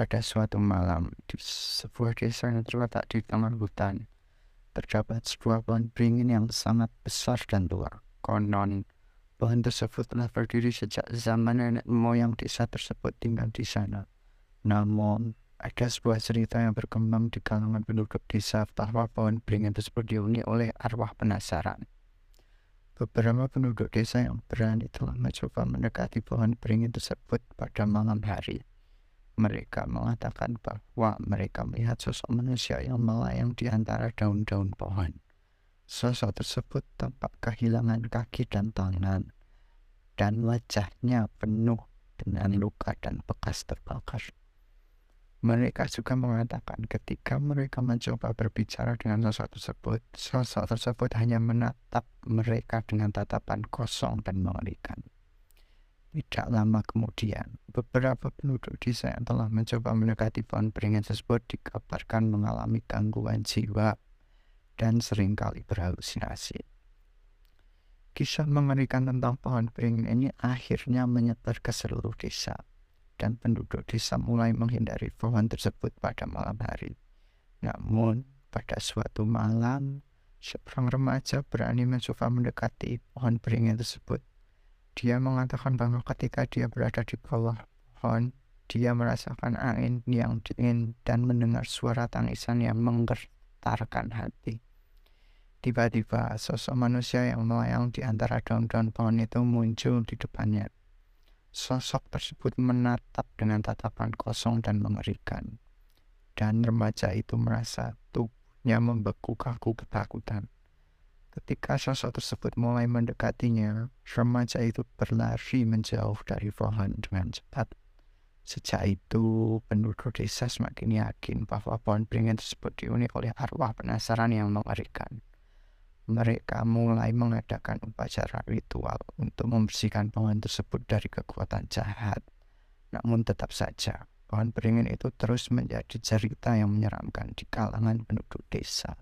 Pada suatu malam, di sebuah desa yang terletak di tengah hutan, terdapat sebuah pohon beringin yang sangat besar dan tua. Konon, pohon tersebut telah berdiri sejak zaman nenek moyang desa tersebut tinggal di sana. Namun, ada sebuah cerita yang berkembang di kalangan penduduk desa bahwa pohon beringin tersebut dihuni oleh arwah penasaran. Beberapa penduduk desa yang berani telah mencoba mendekati pohon beringin tersebut pada malam hari. Mereka mengatakan bahwa mereka melihat sosok manusia yang melayang di antara daun-daun pohon. Sosok tersebut tampak kehilangan kaki dan tangan, dan wajahnya penuh dengan luka dan bekas terbakar. Mereka juga mengatakan ketika mereka mencoba berbicara dengan sosok tersebut, sosok tersebut hanya menatap mereka dengan tatapan kosong dan mengerikan. Tidak lama kemudian, beberapa penduduk desa yang telah mencoba mendekati pohon beringin tersebut dikabarkan mengalami gangguan jiwa dan sering kali berhalusinasi. Kisah mengerikan tentang pohon beringin ini akhirnya menyebar ke seluruh desa, dan penduduk desa mulai menghindari pohon tersebut pada malam hari. Namun, pada suatu malam, seorang remaja berani mencoba mendekati pohon beringin tersebut dia mengatakan bahwa ketika dia berada di bawah pohon, dia merasakan angin yang dingin dan mendengar suara tangisan yang menggetarkan hati. Tiba-tiba sosok manusia yang melayang di antara daun-daun pohon itu muncul di depannya. Sosok tersebut menatap dengan tatapan kosong dan mengerikan. Dan remaja itu merasa tubuhnya membeku kaku ketakutan. Ketika sosok tersebut mulai mendekatinya, remaja itu berlari menjauh dari pohon dengan cepat. Sejak itu, penduduk desa semakin yakin bahwa pohon beringin tersebut dihuni oleh arwah penasaran yang mengerikan. Mereka mulai mengadakan upacara ritual untuk membersihkan pohon tersebut dari kekuatan jahat. Namun tetap saja, pohon beringin itu terus menjadi cerita yang menyeramkan di kalangan penduduk desa.